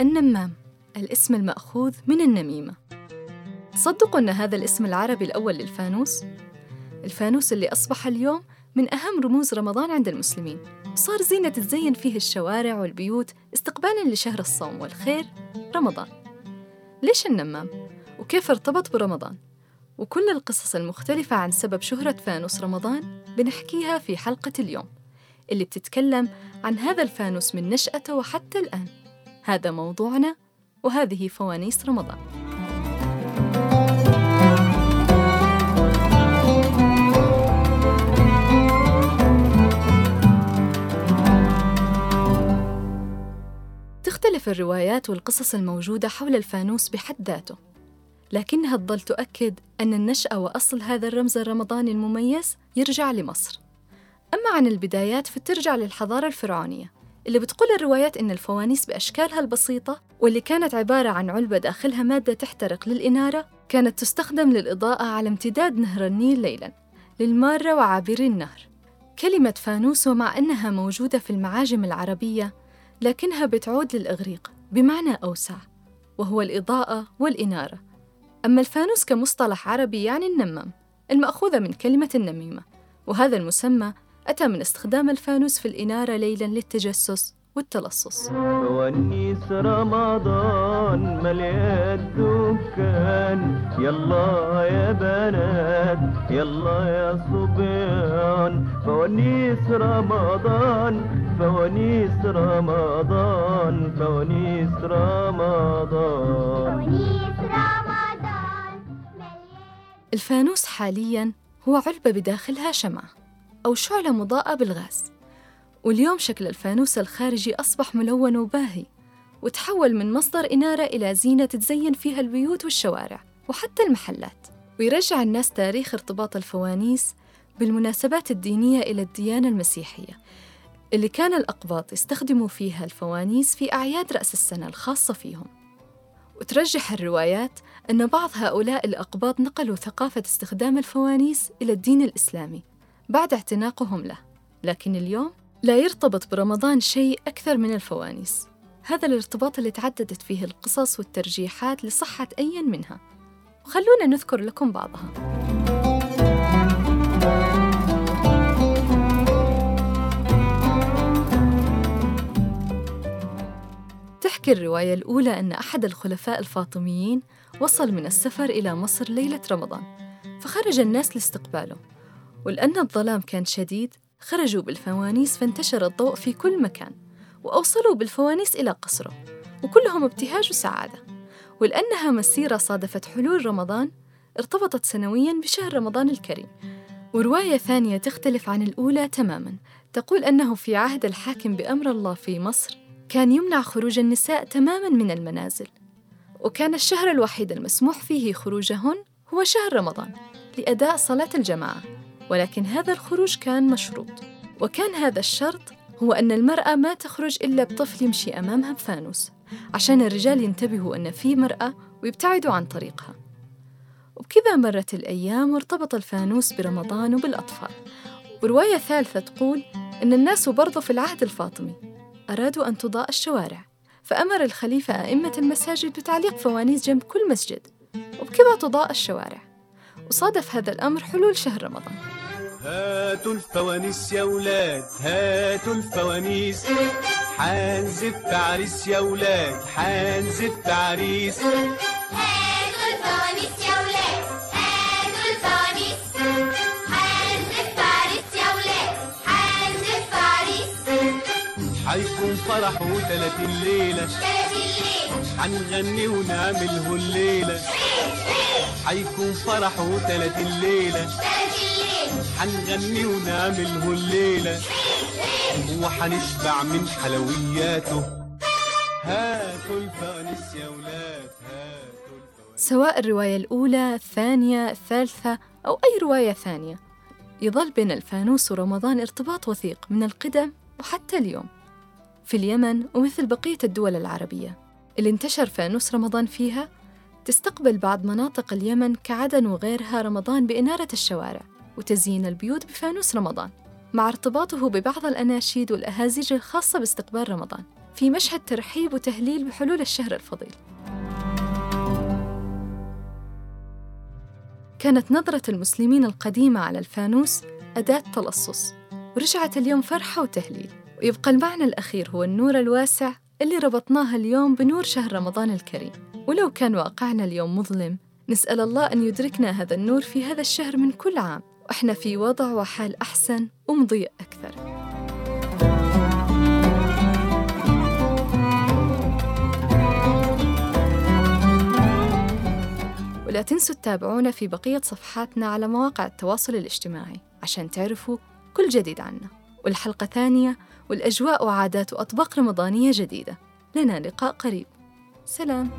النمام الاسم المأخوذ من النميمة تصدقوا أن هذا الاسم العربي الأول للفانوس؟ الفانوس اللي أصبح اليوم من أهم رموز رمضان عند المسلمين صار زينة تزين فيه الشوارع والبيوت استقبالا لشهر الصوم والخير رمضان ليش النمام؟ وكيف ارتبط برمضان؟ وكل القصص المختلفة عن سبب شهرة فانوس رمضان بنحكيها في حلقة اليوم اللي بتتكلم عن هذا الفانوس من نشأته وحتى الآن هذا موضوعنا وهذه فوانيس رمضان. تختلف الروايات والقصص الموجودة حول الفانوس بحد ذاته لكنها تظل تؤكد أن النشأة وأصل هذا الرمز الرمضاني المميز يرجع لمصر. أما عن البدايات فترجع للحضارة الفرعونية. اللي بتقول الروايات إن الفوانيس بأشكالها البسيطة واللي كانت عبارة عن علبة داخلها مادة تحترق للإنارة كانت تستخدم للإضاءة على امتداد نهر النيل ليلاً للمارة وعابري النهر. كلمة فانوس ومع أنها موجودة في المعاجم العربية لكنها بتعود للإغريق بمعنى أوسع وهو الإضاءة والإنارة. أما الفانوس كمصطلح عربي يعني النمام المأخوذة من كلمة النميمة وهذا المسمى أتى من استخدام الفانوس في الإنارة ليلاً للتجسس والتلصص. فوانيس رمضان مليان الدكان. يلا يا بنات يلا يا صبيان. فوانيس رمضان فوانيس رمضان فوانيس رمضان. الفانوس حالياً هو علبة بداخلها شمعة أو شعلة مضاءة بالغاز. واليوم شكل الفانوس الخارجي أصبح ملون وباهي وتحول من مصدر إنارة إلى زينة تتزين فيها البيوت والشوارع وحتى المحلات. ويرجع الناس تاريخ ارتباط الفوانيس بالمناسبات الدينية إلى الديانة المسيحية اللي كان الأقباط يستخدموا فيها الفوانيس في أعياد رأس السنة الخاصة فيهم. وترجح الروايات أن بعض هؤلاء الأقباط نقلوا ثقافة استخدام الفوانيس إلى الدين الإسلامي بعد اعتناقهم له لكن اليوم لا يرتبط برمضان شيء أكثر من الفوانيس. هذا الارتباط اللي تعددت فيه القصص والترجيحات لصحة أي منها. وخلونا نذكر لكم بعضها. تحكي الرواية الأولى أن أحد الخلفاء الفاطميين وصل من السفر إلى مصر ليلة رمضان فخرج الناس لاستقباله. ولأن الظلام كان شديد خرجوا بالفوانيس فانتشر الضوء في كل مكان وأوصلوا بالفوانيس إلى قصره وكلهم ابتهاج وسعادة. ولأنها مسيرة صادفت حلول رمضان ارتبطت سنوياً بشهر رمضان الكريم. ورواية ثانية تختلف عن الأولى تماماً. تقول أنه في عهد الحاكم بأمر الله في مصر كان يمنع خروج النساء تماماً من المنازل. وكان الشهر الوحيد المسموح فيه خروجهن هو شهر رمضان لأداء صلاة الجماعة. ولكن هذا الخروج كان مشروط. وكان هذا الشرط هو أن المرأة ما تخرج إلا بطفل يمشي أمامها بفانوس عشان الرجال ينتبهوا أن في مرأة ويبتعدوا عن طريقها. وبكذا مرت الأيام وارتبط الفانوس برمضان وبالأطفال. ورواية ثالثة تقول أن الناس برضو في العهد الفاطمي أرادوا أن تضاء الشوارع فأمر الخليفة أئمة المساجد بتعليق فوانيس جنب كل مسجد وبكذا تضاء الشوارع. وصادف هذا الأمر حلول شهر رمضان. هاتوا الفوانيس يا ولاد هاتوا الفوانيس. حنزف عريس يا ولاد حنزف عريس هاتوا الفوانيس يا ولاد هاتوا الفوانيس. حنزف عريس يا ولاد حنزف عريس حيكون فرح وتلات الليلة تلات الليل حنغني ونعمله الليلة. حيكون فرح وتلات الليلة تلات الليل حنغني ونعمله الليلة. وحنشبع من حلوياته. هاتوا الفوانيس يا ولاد الفوانيس. سواء الرواية الأولى الثانية الثالثة أو أي رواية ثانية يظل بين الفانوس ورمضان ارتباط وثيق من القدم وحتى اليوم. في اليمن ومثل بقية الدول العربية اللي انتشر فانوس رمضان فيها تستقبل بعض مناطق اليمن كعدن وغيرها رمضان بإنارة الشوارع. وتزيين البيوت بفانوس رمضان مع ارتباطه ببعض الأناشيد والأهازيج الخاصة باستقبال رمضان في مشهد ترحيب وتهليل بحلول الشهر الفضيل. كانت نظرة المسلمين القديمة على الفانوس أداة تلصص ورجعت اليوم فرحة وتهليل ويبقى المعنى الأخير هو النور الواسع اللي ربطناه اليوم بنور شهر رمضان الكريم. ولو كان واقعنا اليوم مظلم نسأل الله أن يدركنا هذا النور في هذا الشهر من كل عام. وإحنا في وضع وحال أحسن ومضيء أكثر. ولا تنسوا تتابعونا في بقية صفحاتنا على مواقع التواصل الاجتماعي عشان تعرفوا كل جديد عنا. والحلقة ثانية والأجواء وعادات وأطباق رمضانية جديدة. لنا لقاء قريب. سلام.